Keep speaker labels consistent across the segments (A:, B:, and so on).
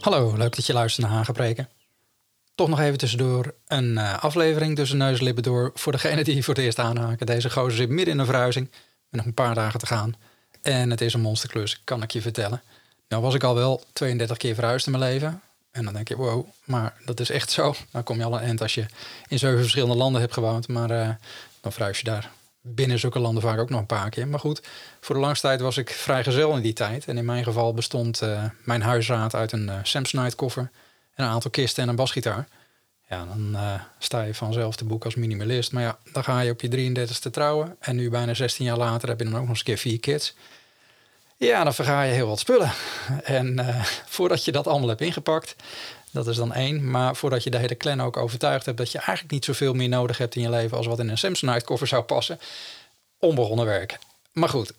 A: Hallo, leuk dat je luistert naar Hagepreken. Toch nog even tussendoor een uh, aflevering tussen neus en lippen door voor degene die voor het eerst aanhaken. Deze gozer zit midden in een verhuizing, met nog een paar dagen te gaan. En het is een monsterklus, kan ik je vertellen. Nou was ik al wel 32 keer verhuisd in mijn leven. En dan denk je, wow, maar dat is echt zo. Dan kom je al een eind als je in zeven verschillende landen hebt gewoond. Maar uh, dan verhuis je daar binnen zulke landen vaak ook nog een paar keer. Maar goed, voor de langste tijd was ik vrijgezel in die tijd. En in mijn geval bestond uh, mijn huisraad uit een uh, Samsonite koffer... en een aantal kisten en een basgitaar. Ja, dan uh, sta je vanzelf te boek als minimalist. Maar ja, dan ga je op je 33ste trouwen. En nu bijna 16 jaar later heb je dan ook nog eens een keer vier kids. Ja, dan verga je heel wat spullen. En voordat je dat allemaal hebt ingepakt... Dat is dan één. Maar voordat je de hele clan ook overtuigd hebt dat je eigenlijk niet zoveel meer nodig hebt in je leven als wat in een Samsonite koffer zou passen. Onbegonnen werk. Maar goed,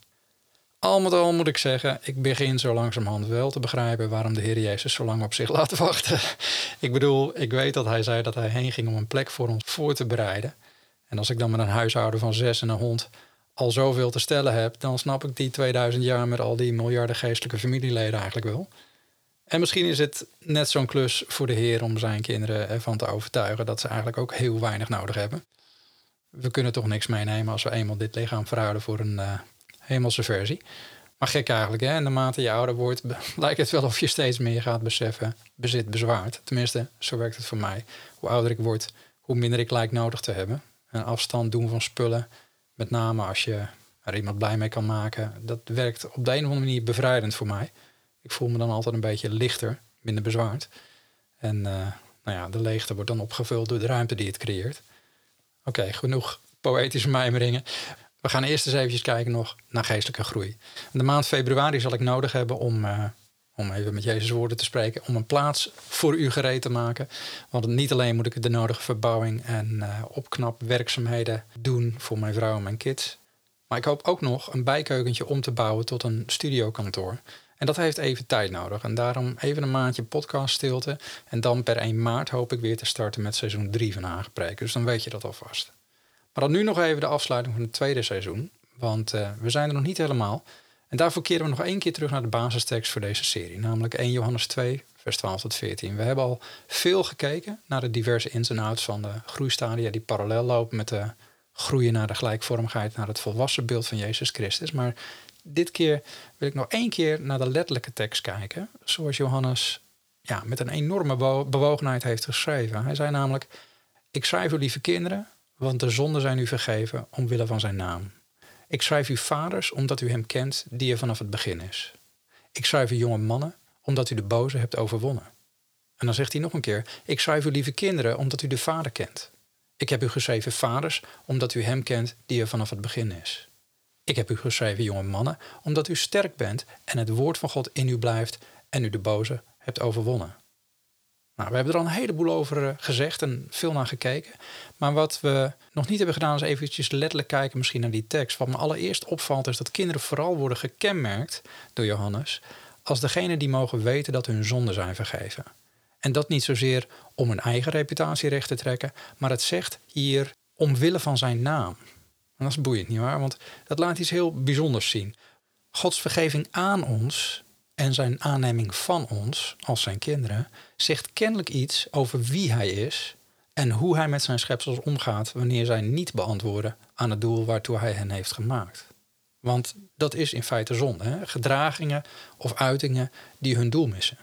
A: al met al moet ik zeggen, ik begin zo langzamerhand wel te begrijpen waarom de Heer Jezus zo lang op zich laat wachten. ik bedoel, ik weet dat hij zei dat hij heen ging om een plek voor ons voor te bereiden. En als ik dan met een huishouden van zes en een hond al zoveel te stellen heb, dan snap ik die 2000 jaar met al die miljarden geestelijke familieleden eigenlijk wel. En misschien is het net zo'n klus voor de Heer om zijn kinderen ervan te overtuigen dat ze eigenlijk ook heel weinig nodig hebben. We kunnen toch niks meenemen als we eenmaal dit lichaam verhouden voor een uh, hemelse versie. Maar gek eigenlijk, hè? En naarmate je ouder wordt, lijkt het wel of je steeds meer gaat beseffen, bezit bezwaart. Tenminste, zo werkt het voor mij. Hoe ouder ik word, hoe minder ik lijk nodig te hebben. Een afstand doen van spullen, met name als je er iemand blij mee kan maken, dat werkt op de een of andere manier bevrijdend voor mij. Ik voel me dan altijd een beetje lichter, minder bezwaard. En uh, nou ja, de leegte wordt dan opgevuld door de ruimte die het creëert. Oké, genoeg poëtische mijmeringen. We gaan eerst eens eventjes kijken nog naar geestelijke groei. De maand februari zal ik nodig hebben om, uh, om even met Jezus woorden te spreken, om een plaats voor u gereed te maken. Want niet alleen moet ik de nodige verbouwing en uh, opknapwerkzaamheden doen voor mijn vrouw en mijn kids. Maar ik hoop ook nog een bijkeukentje om te bouwen tot een studiokantoor. En dat heeft even tijd nodig. En daarom even een maandje podcast stilte. En dan per 1 maart hoop ik weer te starten met seizoen 3 van Aangepreken. Dus dan weet je dat alvast. Maar dan nu nog even de afsluiting van het tweede seizoen. Want uh, we zijn er nog niet helemaal. En daarvoor keren we nog één keer terug naar de basistekst voor deze serie. Namelijk 1 Johannes 2, vers 12 tot 14. We hebben al veel gekeken naar de diverse ins en outs van de groeistadia die parallel lopen met de groeien naar de gelijkvormigheid, naar het volwassen beeld van Jezus Christus. Maar dit keer wil ik nog één keer naar de letterlijke tekst kijken. Zoals Johannes ja, met een enorme bewogenheid heeft geschreven. Hij zei namelijk: Ik schrijf u lieve kinderen, want de zonden zijn u vergeven omwille van zijn naam. Ik schrijf u vaders, omdat u hem kent, die er vanaf het begin is. Ik schrijf u jonge mannen, omdat u de boze hebt overwonnen. En dan zegt hij nog een keer: Ik schrijf u lieve kinderen, omdat u de Vader kent. Ik heb u geschreven vaders, omdat u hem kent, die er vanaf het begin is. Ik heb u geschreven, jonge mannen, omdat u sterk bent en het woord van God in u blijft en u de boze hebt overwonnen. Nou, we hebben er al een heleboel over eh, gezegd en veel naar gekeken. Maar wat we nog niet hebben gedaan is eventjes letterlijk kijken misschien naar die tekst. Wat me allereerst opvalt is dat kinderen vooral worden gekenmerkt door Johannes als degene die mogen weten dat hun zonden zijn vergeven. En dat niet zozeer om hun eigen reputatie recht te trekken, maar het zegt hier omwille van zijn naam. Dat is boeiend, nietwaar? Want dat laat iets heel bijzonders zien. Gods vergeving aan ons en zijn aanneming van ons als zijn kinderen zegt kennelijk iets over wie hij is en hoe hij met zijn schepsels omgaat wanneer zij niet beantwoorden aan het doel waartoe hij hen heeft gemaakt. Want dat is in feite zonde, hè? gedragingen of uitingen die hun doel missen.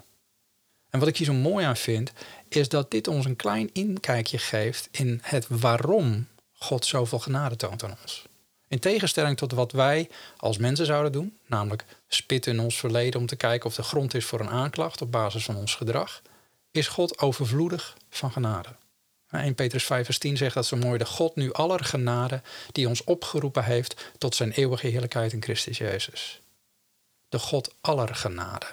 A: En wat ik hier zo mooi aan vind, is dat dit ons een klein inkijkje geeft in het waarom God zoveel genade toont aan ons. In tegenstelling tot wat wij als mensen zouden doen, namelijk spitten in ons verleden om te kijken of er grond is voor een aanklacht op basis van ons gedrag, is God overvloedig van genade. 1 Petrus 5 vers 10 zegt dat zo mooi, de God nu aller genade die ons opgeroepen heeft tot zijn eeuwige heerlijkheid in Christus Jezus. De God aller genade.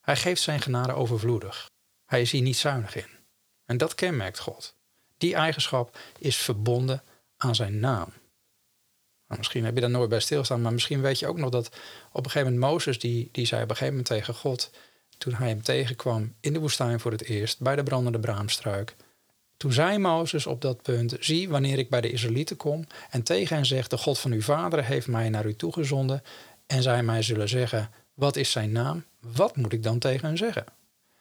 A: Hij geeft zijn genade overvloedig. Hij is hier niet zuinig in. En dat kenmerkt God. Die eigenschap is verbonden aan zijn naam. Nou, misschien heb je daar nooit bij stilstaan, maar misschien weet je ook nog dat op een gegeven moment Mozes, die, die zei op een gegeven moment tegen God, toen hij hem tegenkwam in de woestijn voor het eerst, bij de brandende braamstruik. Toen zei Mozes op dat punt: Zie, wanneer ik bij de Israëlieten kom en tegen hen zeg: De God van uw vader heeft mij naar u toegezonden, en zij mij zullen zeggen: Wat is zijn naam? Wat moet ik dan tegen hen zeggen?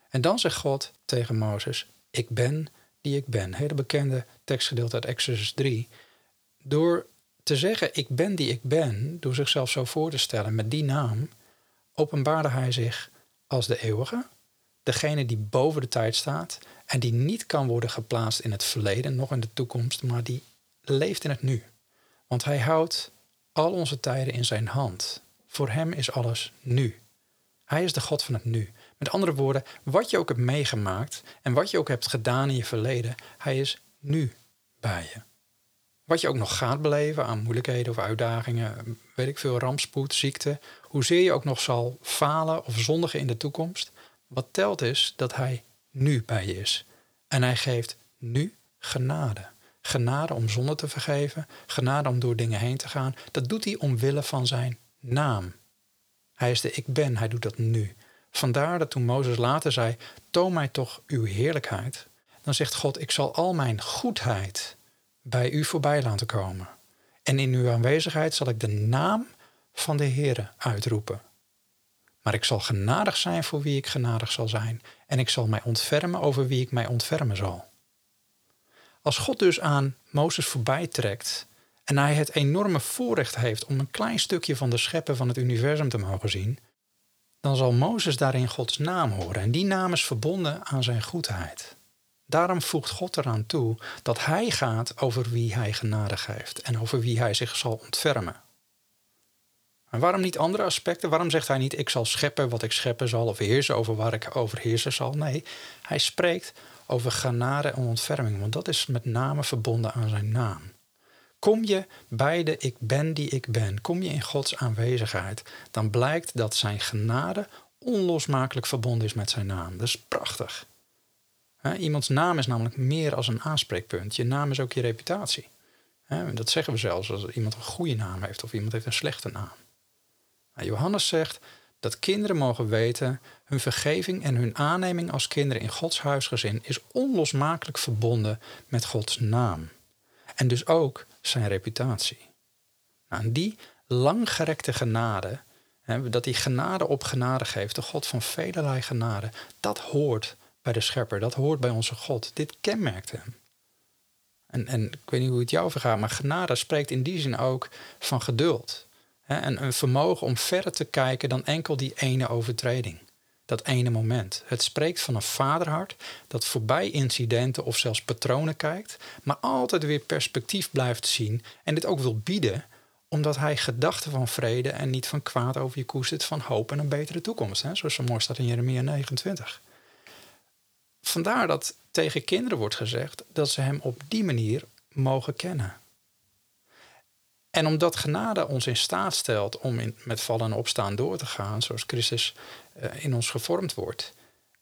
A: En dan zegt God tegen Mozes: Ik ben die ik ben. Hele bekende tekstgedeelte uit Exodus 3. Door te zeggen: Ik ben die ik ben, door zichzelf zo voor te stellen met die naam, openbaarde hij zich als de eeuwige, degene die boven de tijd staat en die niet kan worden geplaatst in het verleden, nog in de toekomst, maar die leeft in het nu. Want hij houdt al onze tijden in zijn hand. Voor hem is alles nu. Hij is de God van het nu. Met andere woorden, wat je ook hebt meegemaakt en wat je ook hebt gedaan in je verleden, hij is nu bij je. Wat je ook nog gaat beleven aan moeilijkheden of uitdagingen, weet ik veel, rampspoed, ziekte, hoezeer je ook nog zal falen of zondigen in de toekomst, wat telt is dat hij nu bij je is. En hij geeft nu genade. Genade om zonde te vergeven, genade om door dingen heen te gaan. Dat doet hij omwille van zijn naam. Hij is de ik ben, hij doet dat nu. Vandaar dat toen Mozes later zei: Toon mij toch uw heerlijkheid. Dan zegt God: Ik zal al mijn goedheid bij u voorbij laten komen. En in uw aanwezigheid zal ik de naam van de Heere uitroepen. Maar ik zal genadig zijn voor wie ik genadig zal zijn. En ik zal mij ontfermen over wie ik mij ontfermen zal. Als God dus aan Mozes voorbij trekt en hij het enorme voorrecht heeft om een klein stukje van de scheppen van het universum te mogen zien, dan zal Mozes daarin Gods naam horen. En die naam is verbonden aan zijn goedheid. Daarom voegt God eraan toe dat hij gaat over wie hij genade geeft en over wie hij zich zal ontfermen. En waarom niet andere aspecten? Waarom zegt hij niet: Ik zal scheppen wat ik scheppen zal, of heersen over waar ik over heersen zal? Nee, hij spreekt over genade en ontferming, want dat is met name verbonden aan zijn naam. Kom je bij de ik ben die ik ben, kom je in Gods aanwezigheid, dan blijkt dat zijn genade onlosmakelijk verbonden is met zijn naam. Dat is prachtig. iemands naam is namelijk meer als een aanspreekpunt. Je naam is ook je reputatie. dat zeggen we zelfs als iemand een goede naam heeft of iemand heeft een slechte naam. Nou, Johannes zegt dat kinderen mogen weten, hun vergeving en hun aanneming als kinderen in Gods huisgezin is onlosmakelijk verbonden met Gods naam. En dus ook zijn reputatie. Nou, die langgerekte genade, hè, dat die genade op genade geeft, de God van velelei genade, dat hoort bij de schepper, dat hoort bij onze God. Dit kenmerkt hem. En, en ik weet niet hoe het jou vergaat, maar genade spreekt in die zin ook van geduld. En een vermogen om verder te kijken dan enkel die ene overtreding. Dat ene moment. Het spreekt van een vaderhart dat voorbij incidenten of zelfs patronen kijkt, maar altijd weer perspectief blijft zien en dit ook wil bieden, omdat hij gedachten van vrede en niet van kwaad over je koestert, van hoop en een betere toekomst. Hè? Zoals zo mooi staat in Jeremia 29. Vandaar dat tegen kinderen wordt gezegd dat ze hem op die manier mogen kennen. En omdat genade ons in staat stelt om in, met vallen en opstaan door te gaan, zoals Christus uh, in ons gevormd wordt,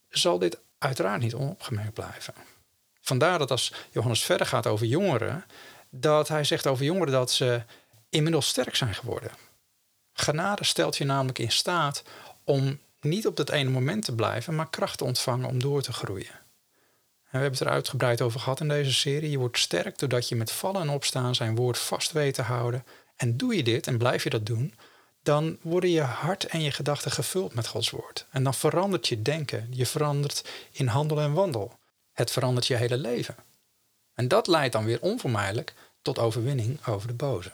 A: zal dit uiteraard niet onopgemerkt blijven. Vandaar dat als Johannes verder gaat over jongeren, dat hij zegt over jongeren dat ze inmiddels sterk zijn geworden. Genade stelt je namelijk in staat om niet op dat ene moment te blijven, maar kracht te ontvangen om door te groeien. En we hebben het er uitgebreid over gehad in deze serie. Je wordt sterk doordat je met vallen en opstaan zijn woord vast weet te houden. En doe je dit en blijf je dat doen, dan worden je hart en je gedachten gevuld met Gods woord. En dan verandert je denken. Je verandert in handel en wandel. Het verandert je hele leven. En dat leidt dan weer onvermijdelijk tot overwinning over de boze.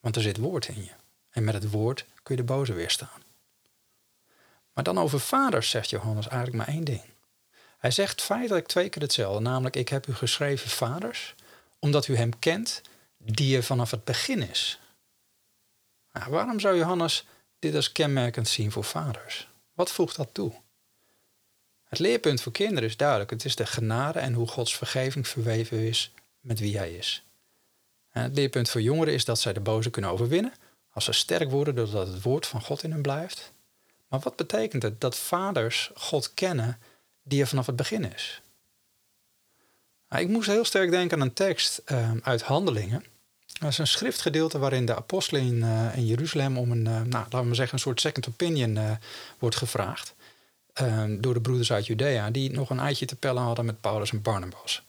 A: Want er zit woord in je. En met het woord kun je de boze weerstaan. Maar dan over vaders zegt Johannes eigenlijk maar één ding. Hij zegt feitelijk twee keer hetzelfde, namelijk ik heb u geschreven vaders, omdat u hem kent die er vanaf het begin is. Waarom zou Johannes dit als kenmerkend zien voor vaders? Wat voegt dat toe? Het leerpunt voor kinderen is duidelijk. Het is de genade en hoe Gods vergeving verweven is met wie hij is. Het leerpunt voor jongeren is dat zij de boze kunnen overwinnen als ze sterk worden doordat het woord van God in hen blijft. Maar wat betekent het dat vaders God kennen die er vanaf het begin is. Nou, ik moest heel sterk denken aan een tekst uh, uit Handelingen. Dat is een schriftgedeelte waarin de apostelen in, uh, in Jeruzalem om een, uh, nou, laten we maar zeggen, een soort second opinion wordt gevraagd. Ehm, door de broeders uit Judea, die nog een eitje te pellen hadden met Paulus en Barnabas.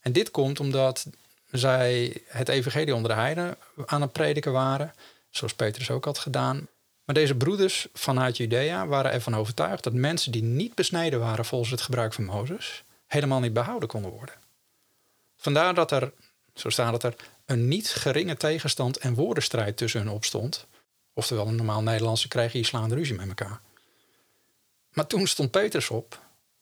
A: En dit komt omdat zij het evangelie onder de heiden aan het prediken waren, zoals Petrus ook had gedaan. Maar deze broeders vanuit Judea waren ervan overtuigd dat mensen die niet besneden waren volgens het gebruik van Mozes, helemaal niet behouden konden worden. Vandaar dat er, zo staat het er, een niet geringe tegenstand en woordenstrijd tussen hun opstond. Oftewel, een normaal Nederlandse kregen hier slaande ruzie met elkaar. Maar toen stond Petrus op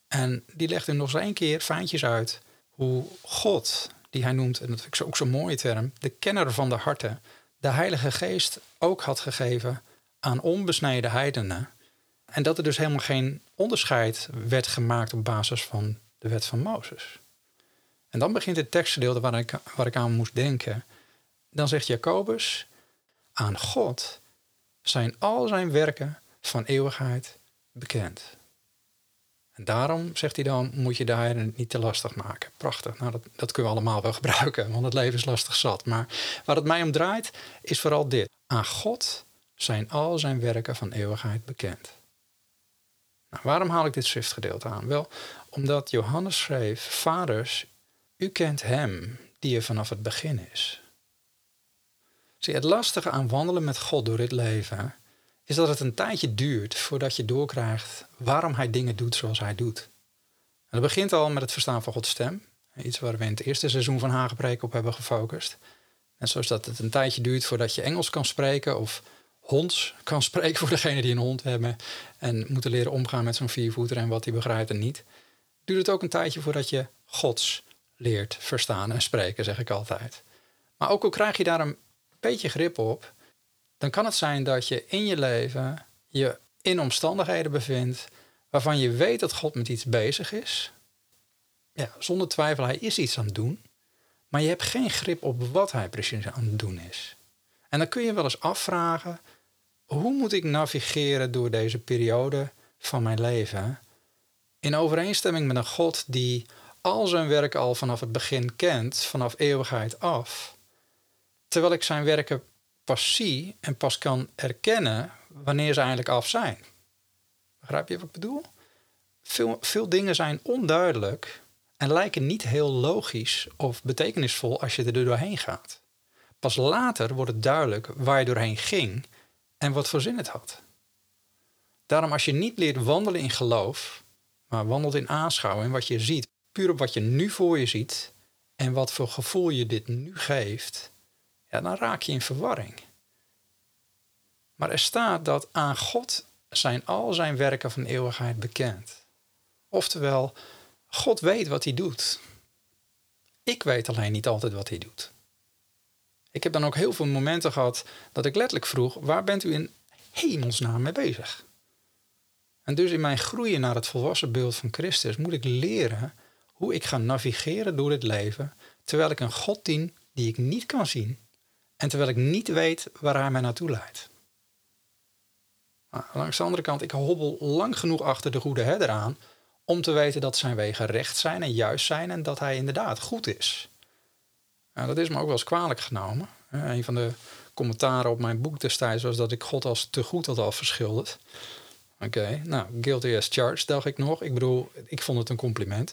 A: en die legde nog eens één keer fijntjes uit hoe God, die hij noemt, en dat ik ook zo'n mooie term, de kenner van de harten, de Heilige Geest ook had gegeven aan onbesneden heidenen. En dat er dus helemaal geen onderscheid werd gemaakt op basis van de wet van Mozes. En dan begint het tekstgedeelte waar ik, waar ik aan moest denken. Dan zegt Jacobus, aan God zijn al zijn werken van eeuwigheid bekend. En daarom, zegt hij dan, moet je de niet te lastig maken. Prachtig. Nou, dat, dat kunnen we allemaal wel gebruiken, want het leven is lastig zat. Maar waar het mij om draait, is vooral dit. Aan God zijn al zijn werken van eeuwigheid bekend. Nou, waarom haal ik dit schriftgedeelte aan? Wel, omdat Johannes schreef: Vaders, u kent hem die er vanaf het begin is. Zie, het lastige aan wandelen met God door dit leven is dat het een tijdje duurt voordat je doorkrijgt waarom hij dingen doet zoals hij doet. En dat begint al met het verstaan van Gods stem. Iets waar we in het eerste seizoen van Hagepreek op hebben gefocust. En zoals dat het een tijdje duurt voordat je Engels kan spreken of honds kan spreken voor degene die een hond hebben en moeten leren omgaan met zo'n viervoeter en wat hij begrijpt en niet. Duurt het ook een tijdje voordat je Gods leert verstaan en spreken, zeg ik altijd. Maar ook al krijg je daar een beetje grip op, dan kan het zijn dat je in je leven je in omstandigheden bevindt waarvan je weet dat God met iets bezig is. Ja, zonder twijfel, hij is iets aan het doen. Maar je hebt geen grip op wat hij precies aan het doen is. En dan kun je wel eens afvragen: hoe moet ik navigeren door deze periode van mijn leven? In overeenstemming met een God die al zijn werk al vanaf het begin kent, vanaf eeuwigheid af. Terwijl ik zijn werken pas zie en pas kan erkennen wanneer ze eigenlijk af zijn. Begrijp je wat ik bedoel? Veel, veel dingen zijn onduidelijk en lijken niet heel logisch of betekenisvol als je er doorheen gaat. Pas later wordt het duidelijk waar je doorheen ging en wat voor zin het had. Daarom als je niet leert wandelen in geloof, maar wandelt in aanschouwing, wat je ziet, puur op wat je nu voor je ziet en wat voor gevoel je dit nu geeft, ja, dan raak je in verwarring. Maar er staat dat aan God zijn al zijn werken van eeuwigheid bekend. Oftewel, God weet wat hij doet. Ik weet alleen niet altijd wat hij doet. Ik heb dan ook heel veel momenten gehad dat ik letterlijk vroeg: waar bent u in hemelsnaam mee bezig? En dus in mijn groeien naar het volwassen beeld van Christus moet ik leren hoe ik ga navigeren door dit leven terwijl ik een God dien die ik niet kan zien en terwijl ik niet weet waar hij mij naartoe leidt. Maar langs de andere kant, ik hobbel lang genoeg achter de goede herder aan om te weten dat zijn wegen recht zijn en juist zijn en dat hij inderdaad goed is. Nou, dat is me ook wel eens kwalijk genomen. Een van de commentaren op mijn boek destijds was dat ik God als te goed had afgeschilderd. Oké, nou, guilty as charged, dacht ik nog. Ik bedoel, ik vond het een compliment.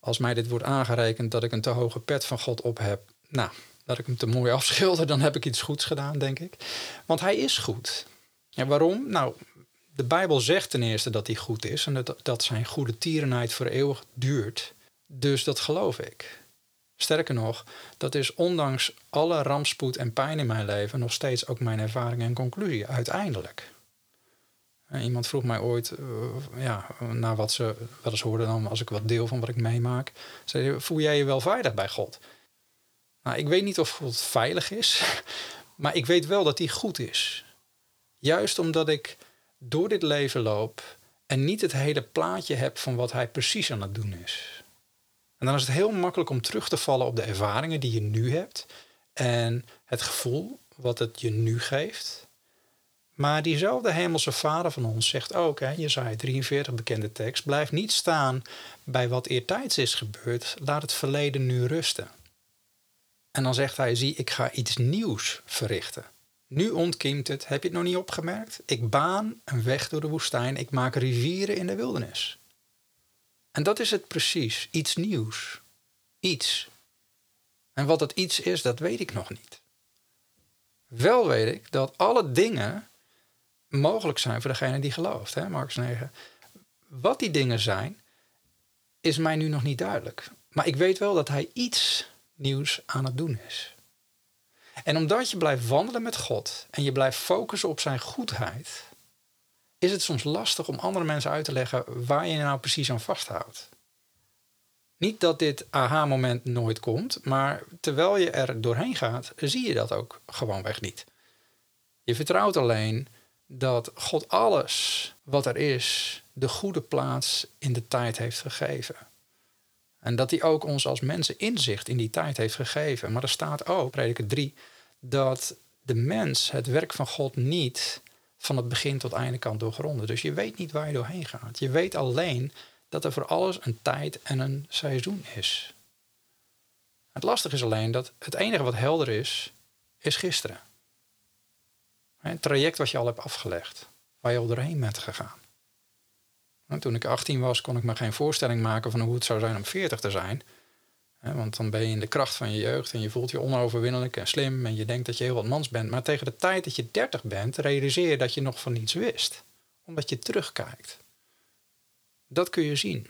A: Als mij dit wordt aangerekend dat ik een te hoge pet van God op heb, nou, dat ik hem te mooi afschilder, dan heb ik iets goeds gedaan, denk ik. Want hij is goed. En waarom? Nou, de Bijbel zegt ten eerste dat hij goed is en dat, dat zijn goede tierenheid voor eeuwig duurt. Dus dat geloof ik. Sterker nog, dat is ondanks alle rampspoed en pijn in mijn leven nog steeds ook mijn ervaring en conclusie, uiteindelijk. Iemand vroeg mij ooit, uh, ja, naar wat ze wel hoorden dan als ik wat deel van wat ik meemaak. Zei, voel jij je wel veilig bij God? Nou, ik weet niet of God veilig is, maar ik weet wel dat hij goed is. Juist omdat ik door dit leven loop en niet het hele plaatje heb van wat hij precies aan het doen is. En dan is het heel makkelijk om terug te vallen op de ervaringen die je nu hebt en het gevoel wat het je nu geeft. Maar diezelfde hemelse vader van ons zegt ook, hè, Jezaja 43 bekende tekst, blijf niet staan bij wat eertijds is gebeurd, laat het verleden nu rusten. En dan zegt hij, zie, ik ga iets nieuws verrichten. Nu ontkiemt het, heb je het nog niet opgemerkt? Ik baan een weg door de woestijn, ik maak rivieren in de wildernis. En dat is het precies, iets nieuws. Iets. En wat dat iets is, dat weet ik nog niet. Wel weet ik dat alle dingen mogelijk zijn voor degene die gelooft, hè, Marcus 9. Wat die dingen zijn, is mij nu nog niet duidelijk. Maar ik weet wel dat hij iets nieuws aan het doen is. En omdat je blijft wandelen met God en je blijft focussen op zijn goedheid, is het soms lastig om andere mensen uit te leggen waar je nou precies aan vasthoudt. Niet dat dit aha-moment nooit komt, maar terwijl je er doorheen gaat, zie je dat ook gewoonweg niet. Je vertrouwt alleen dat God alles wat er is, de goede plaats in de tijd heeft gegeven. En dat hij ook ons als mensen inzicht in die tijd heeft gegeven. Maar er staat ook, prediker 3, dat de mens het werk van God niet van het begin tot einde kan doorgronden. Dus je weet niet waar je doorheen gaat. Je weet alleen dat er voor alles een tijd en een seizoen is. Het lastige is alleen dat het enige wat helder is, is gisteren. Het traject wat je al hebt afgelegd, waar je al doorheen bent gegaan. toen ik 18 was, kon ik me geen voorstelling maken van hoe het zou zijn om 40 te zijn. Want dan ben je in de kracht van je jeugd en je voelt je onoverwinnelijk en slim en je denkt dat je heel wat mans bent. Maar tegen de tijd dat je 30 bent, realiseer je dat je nog van niets wist. Omdat je terugkijkt. Dat kun je zien.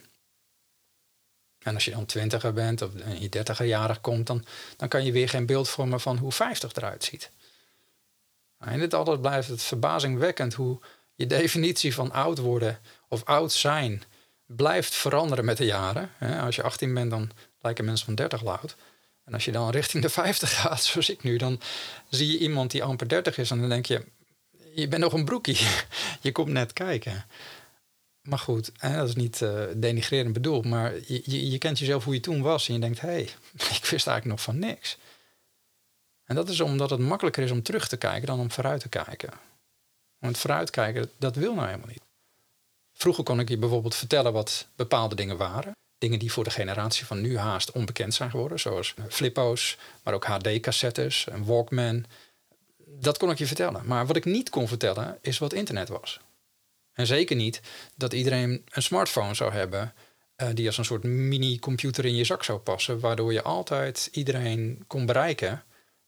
A: En als je dan twintiger bent of in je dertiger jarig komt, dan, dan kan je weer geen beeld vormen van hoe 50 eruit ziet. En dit altijd blijft het verbazingwekkend hoe je definitie van oud worden of oud zijn blijft veranderen met de jaren. Als je 18 bent, dan lijken mensen van 30 oud. En als je dan richting de 50 gaat, zoals ik nu, dan zie je iemand die amper 30 is en dan denk je, je bent nog een broekie. Je komt net kijken. Maar goed, dat is niet uh, denigrerend bedoeld, maar je, je, je, kent jezelf hoe je toen was en je denkt, hé, hey, ik wist eigenlijk nog van niks. En dat is omdat het makkelijker is om terug te kijken dan om vooruit te kijken. Want vooruitkijken, dat wil nou helemaal niet. Vroeger kon ik je bijvoorbeeld vertellen wat bepaalde dingen waren. Dingen die voor de generatie van nu haast onbekend zijn geworden, zoals flippo's, maar ook HD-cassettes, een Walkman. Dat kon ik je vertellen. Maar wat ik niet kon vertellen, is wat internet was. En zeker niet dat iedereen een smartphone zou hebben uh, die als een soort mini-computer in je zak zou passen, waardoor je altijd iedereen kon bereiken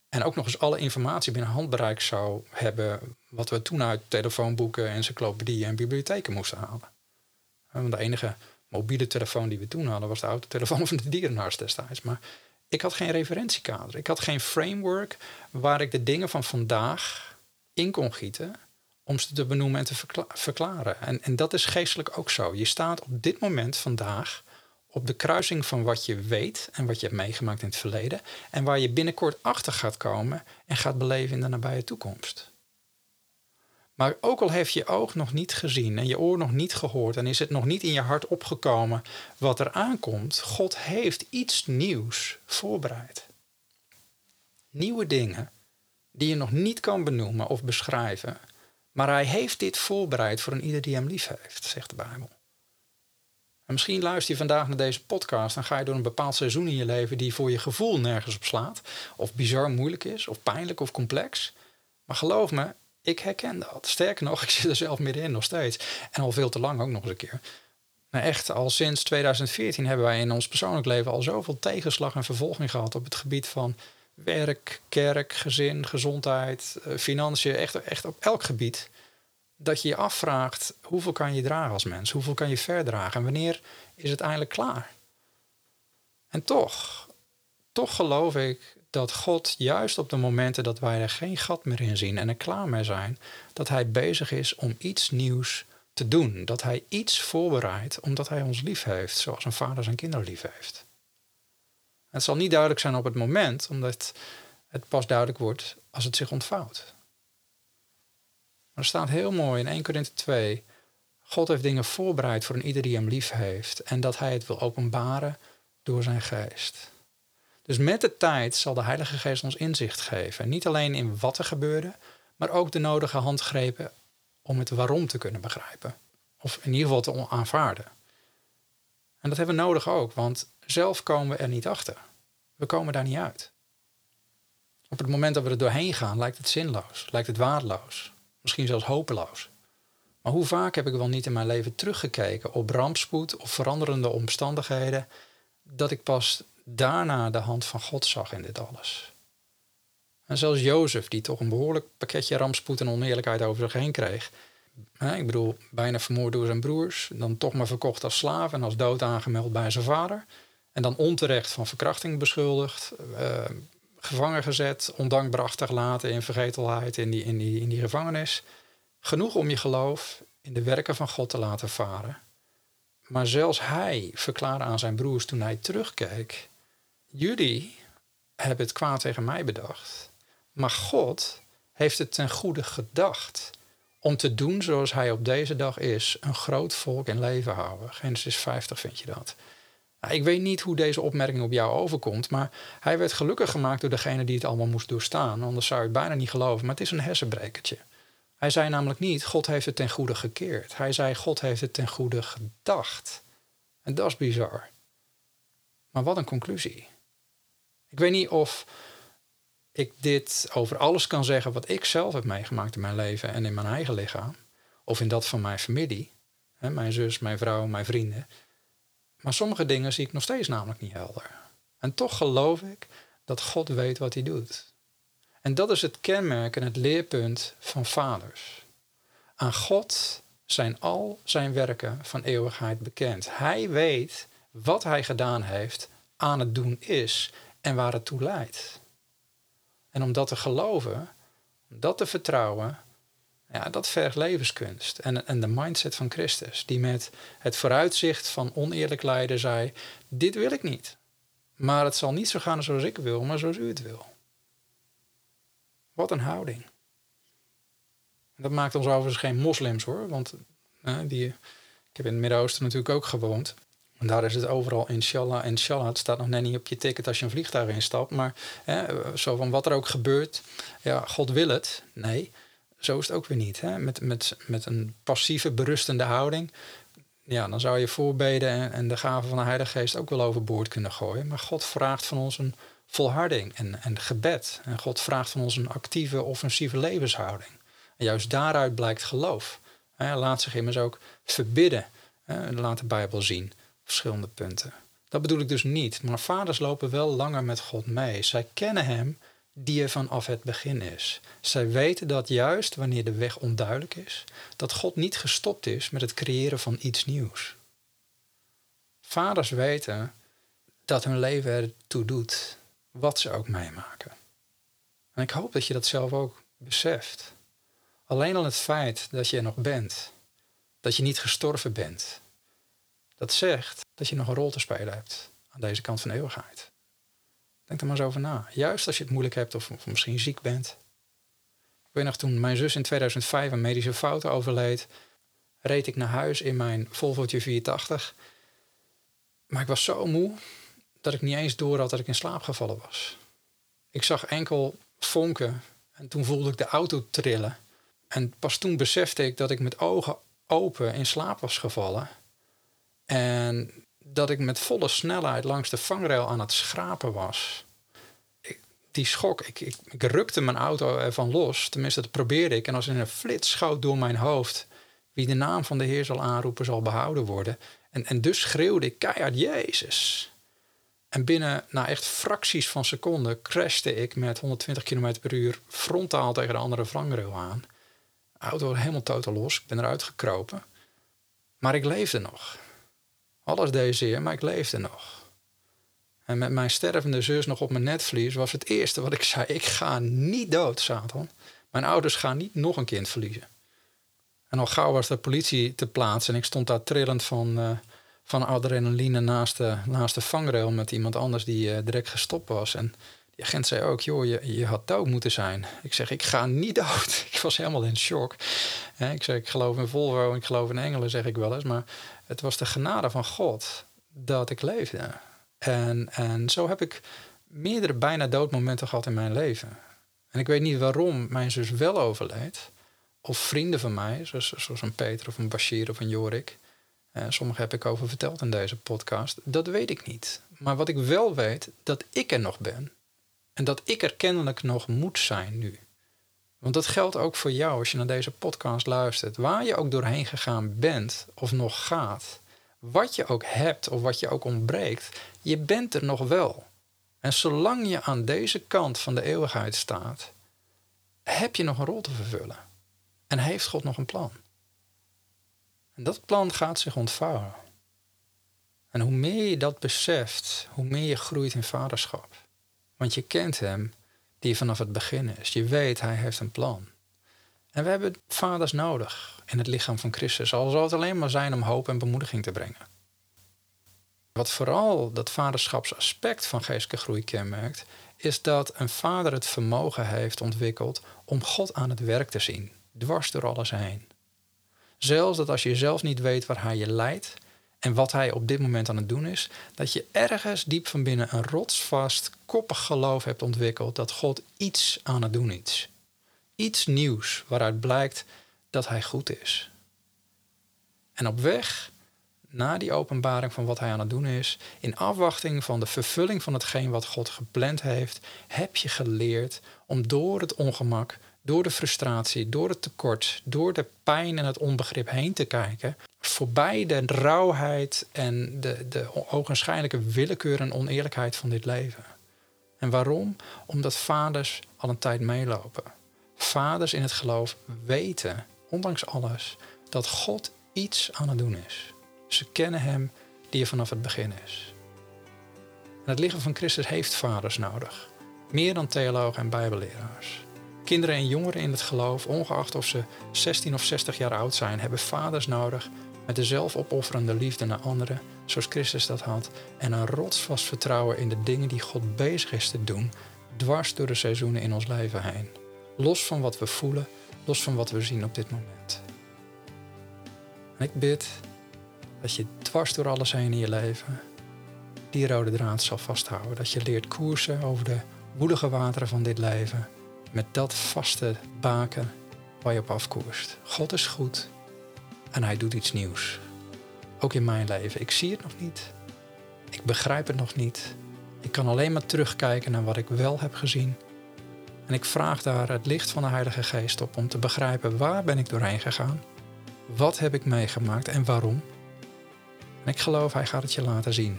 A: en ook nog eens alle informatie binnen handbereik zou hebben, wat we toen uit telefoonboeken, encyclopedieën en bibliotheken moesten halen. Want de enige mobiele telefoon die we toen hadden was de autotelefoon van de dierenarts destijds. Maar ik had geen referentiekader. Ik had geen framework waar ik de dingen van vandaag in kon gieten om ze te benoemen en te verklaren. En, en dat is geestelijk ook zo. Je staat op dit moment vandaag op de kruising van wat je weet en wat je hebt meegemaakt in het verleden en waar je binnenkort achter gaat komen en gaat beleven in de nabije toekomst. Maar ook al heeft je oog nog niet gezien en je oor nog niet gehoord en is het nog niet in je hart opgekomen wat er aankomt, God heeft iets nieuws voorbereid. Nieuwe dingen die je nog niet kan benoemen of beschrijven, maar hij heeft dit voorbereid voor een ieder die hem lief heeft, zegt de Bijbel. En misschien luister je vandaag naar deze podcast en ga je door een bepaald seizoen in je leven die voor je gevoel nergens op slaat, of bizar moeilijk is, of pijnlijk of complex. Maar geloof me, ik herken dat. Sterker nog, ik zit er zelf middenin nog steeds. En al veel te lang ook nog eens een keer. Maar echt, al sinds 2014 hebben wij in ons persoonlijk leven al zoveel tegenslag en vervolging gehad op het gebied van werk, kerk, gezin, gezondheid, eh, financiën, echt, echt op elk gebied dat je je afvraagt hoeveel kan je dragen als mens? Hoeveel kan je verdragen? En wanneer is het eindelijk klaar? En toch, toch geloof ik dat God juist op de momenten dat wij er geen gat meer in zien en er klaar mee zijn, dat Hij bezig is om iets nieuws te doen. Dat Hij iets voorbereidt omdat Hij ons lief heeft, zoals een vader zijn kinderen lief heeft. Het zal niet duidelijk zijn op het moment, omdat het pas duidelijk wordt als het zich ontvouwt. Er staat heel mooi in 1 Korinthe 2. God heeft dingen voorbereid voor een ieder die hem lief heeft. En dat hij het wil openbaren door zijn geest. Dus met de tijd zal de Heilige Geest ons inzicht geven. niet alleen in wat er gebeurde, maar ook de nodige handgrepen om het waarom te kunnen begrijpen. Of in ieder geval te aanvaarden. En dat hebben we nodig ook, want zelf komen we er niet achter. We komen daar niet uit. Op het moment dat we er doorheen gaan, lijkt het zinloos, lijkt het waardeloos, misschien zelfs hopeloos. Maar hoe vaak heb ik wel niet in mijn leven teruggekeken op rampspoed of veranderende omstandigheden, dat ik pas daarna de hand van God zag in dit alles. En zelfs Jozef, die toch een behoorlijk pakketje rampspoed en oneerlijkheid over zich heen kreeg. Ik bedoel, bijna vermoord door zijn broers, dan toch maar verkocht als slaaf en als dood aangemeld bij zijn vader. En dan onterecht van verkrachting beschuldigd, uh, gevangen gezet, ondankbaar achtergelaten in vergetelheid in die, in, die, in die gevangenis. Genoeg om je geloof in de werken van God te laten varen. Maar zelfs hij verklaarde aan zijn broers toen hij terugkeek: Jullie hebben het kwaad tegen mij bedacht. Maar God heeft het ten goede gedacht om te doen zoals hij op deze dag is: een groot volk in leven houden. Genesis 50 vind je dat. Ik weet niet hoe deze opmerking op jou overkomt, maar hij werd gelukkig gemaakt door degene die het allemaal moest doorstaan. Anders zou je het bijna niet geloven, maar het is een hersenbrekertje. Hij zei namelijk niet: God heeft het ten goede gekeerd. Hij zei: God heeft het ten goede gedacht. En dat is bizar. Maar wat een conclusie. Ik weet niet of ik dit over alles kan zeggen wat ik zelf heb meegemaakt in mijn leven en in mijn eigen lichaam. Of in dat van mijn familie. Hè, mijn zus, mijn vrouw, mijn vrienden. Maar sommige dingen zie ik nog steeds namelijk niet helder. En toch geloof ik dat God weet wat hij doet. En dat is het kenmerk en het leerpunt van vaders. Aan God zijn al zijn werken van eeuwigheid bekend. Hij weet wat hij gedaan heeft, aan het doen is en waar het toe leidt. En om dat te geloven, om dat te vertrouwen, ja, dat vergt levenskunst. En, en de mindset van Christus, die met het vooruitzicht van oneerlijk lijden zei: Dit wil ik niet. Maar het zal niet zo gaan zoals ik wil, maar zoals u het wil. Wat een houding. Dat maakt ons overigens geen moslims hoor, want die, ik heb in het Midden-Oosten natuurlijk ook gewoond. En daar is het overal inshallah. Inshallah, het staat nog net niet op je ticket als je een vliegtuig instapt. Maar zo van wat er ook gebeurt. Ja, God wil het. Nee, zo is het ook weer niet. Hè? Met, met, met een passieve, berustende houding. Ja, dan zou je voorbeden en, en de gaven van de Heilige Geest ook wel overboord kunnen gooien. Maar God vraagt van ons een volharding en, en gebed. En God vraagt van ons een actieve, offensieve levenshouding. En juist daaruit blijkt geloof. Hij laat zich immers ook verbidden. Laat de Bijbel zien verschillende punten. Dat bedoel ik dus niet, maar vaders lopen wel langer met God mee. Zij kennen Hem die er vanaf het begin is. Zij weten dat juist wanneer de weg onduidelijk is, dat God niet gestopt is met het creëren van iets nieuws. Vaders weten dat hun leven ertoe doet, wat ze ook meemaken. En ik hoop dat je dat zelf ook beseft. Alleen al het feit dat je er nog bent, dat je niet gestorven bent, dat zegt dat je nog een rol te spelen hebt aan deze kant van de eeuwigheid. Denk er maar eens over na. Juist als je het moeilijk hebt of, of misschien ziek bent. Ik weet nog toen mijn zus in 2005 een medische fout overleed, reed ik naar huis in mijn Volvo 480. Maar ik was zo moe dat ik niet eens door had dat ik in slaap gevallen was. Ik zag enkel vonken en toen voelde ik de auto trillen. En pas toen besefte ik dat ik met ogen open in slaap was gevallen. En dat ik met volle snelheid langs de vangrail aan het schrapen was. Die schok, ik, ik, ik, rukte mijn auto ervan los. Tenminste, dat probeerde ik. En als in een flits schoot door mijn hoofd. Wie de naam van de Heer zal aanroepen, zal behouden worden. En, en dus schreeuwde ik keihard, Jezus. En binnen, na echt fracties van seconden, crashte ik met 120 km per uur frontaal tegen de andere vangrail aan. De auto was helemaal totaal los. Ik ben eruit gekropen. Maar ik leefde nog. Alles deed zeer, maar ik leefde nog. En met mijn stervende zus nog op mijn netvlies was het eerste wat ik zei: ik ga niet dood, Satan. Mijn ouders gaan niet nog een kind verliezen. En al gauw was de politie te plaatsen en ik stond daar trillend van, uh, van adrenaline naast de, naast de vangrail met iemand anders die uh, direct gestopt was. En die agent zei ook, joh, je, je had dood moeten zijn. Ik zeg, ik ga niet dood. Ik was helemaal in shock. ik zeg, ik geloof in Volvo en ik geloof in engelen, zeg ik wel eens. Maar het was de genade van God dat ik leefde. En, en zo heb ik meerdere bijna doodmomenten gehad in mijn leven. En ik weet niet waarom mijn zus wel overleed. Of vrienden van mij, zoals, zoals een Peter of een Bashir of een Jorik. Sommige heb ik over verteld in deze podcast. Dat weet ik niet. Maar wat ik wel weet, dat ik er nog ben. En dat ik er kennelijk nog moet zijn nu. Want dat geldt ook voor jou als je naar deze podcast luistert. Waar je ook doorheen gegaan bent of nog gaat. Wat je ook hebt of wat je ook ontbreekt. Je bent er nog wel. En zolang je aan deze kant van de eeuwigheid staat, heb je nog een rol te vervullen. En heeft God nog een plan. En dat plan gaat zich ontvouwen. En hoe meer je dat beseft, hoe meer je groeit in vaderschap. Want je kent hem die vanaf het begin is. Je weet, hij heeft een plan. En we hebben vaders nodig in het lichaam van Christus. Al zal het alleen maar zijn om hoop en bemoediging te brengen. Wat vooral dat vaderschapsaspect van geestelijke groei kenmerkt, is dat een vader het vermogen heeft ontwikkeld om God aan het werk te zien, dwars door alles heen. Zelfs dat als je zelf niet weet waar hij je leidt en wat hij op dit moment aan het doen is, dat je ergens diep van binnen een rotsvast, koppig geloof hebt ontwikkeld dat God iets aan het doen is. Iets nieuws waaruit blijkt dat hij goed is. En op weg na die openbaring van wat hij aan het doen is, in afwachting van de vervulling van hetgeen wat God gepland heeft, heb je geleerd om door het ongemak, door de frustratie, door het tekort, door de pijn en het onbegrip heen te kijken, voorbij de rauwheid en de, de ogenschijnlijke willekeur en oneerlijkheid van dit leven. En waarom? Omdat vaders al een tijd meelopen. Vaders in het geloof weten, ondanks alles, dat God iets aan het doen is. Ze kennen Hem die er vanaf het begin is. Het lichaam van Christus heeft vaders nodig. Meer dan theologen en bijbelleraars. Kinderen en jongeren in het geloof, ongeacht of ze 16 of 60 jaar oud zijn, hebben vaders nodig met de zelfopofferende liefde naar anderen, zoals Christus dat had, en een rotsvast vertrouwen in de dingen die God bezig is te doen, dwars door de seizoenen in ons leven heen. Los van wat we voelen, los van wat we zien op dit moment. En ik bid dat je dwars door alles heen in je leven die rode draad zal vasthouden. Dat je leert koersen over de woelige wateren van dit leven. Met dat vaste baken waar je op afkoerst. God is goed en hij doet iets nieuws. Ook in mijn leven. Ik zie het nog niet. Ik begrijp het nog niet. Ik kan alleen maar terugkijken naar wat ik wel heb gezien. En ik vraag daar het licht van de Heilige Geest op om te begrijpen waar ben ik doorheen gegaan? Wat heb ik meegemaakt en waarom? En ik geloof, hij gaat het je laten zien.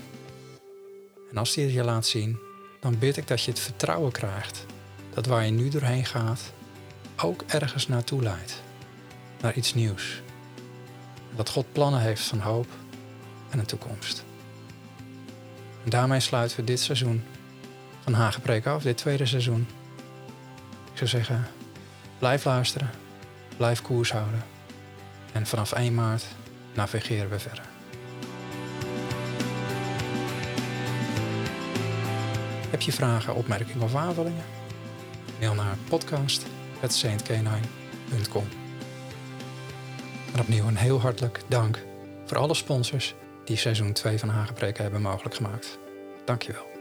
A: En als hij het je laat zien, dan bid ik dat je het vertrouwen krijgt dat waar je nu doorheen gaat, ook ergens naartoe leidt. Naar iets nieuws. Dat God plannen heeft van hoop en een toekomst. En daarmee sluiten we dit seizoen van Hagepreek af, dit tweede seizoen. Ik zou zeggen, blijf luisteren, blijf koers houden. En vanaf 1 maart navigeren we verder. Heb je vragen, opmerkingen of aanvullingen? Mail naar podcast.saintcanine.com En opnieuw een heel hartelijk dank voor alle sponsors die seizoen 2 van Hagepreken hebben mogelijk gemaakt. Dankjewel.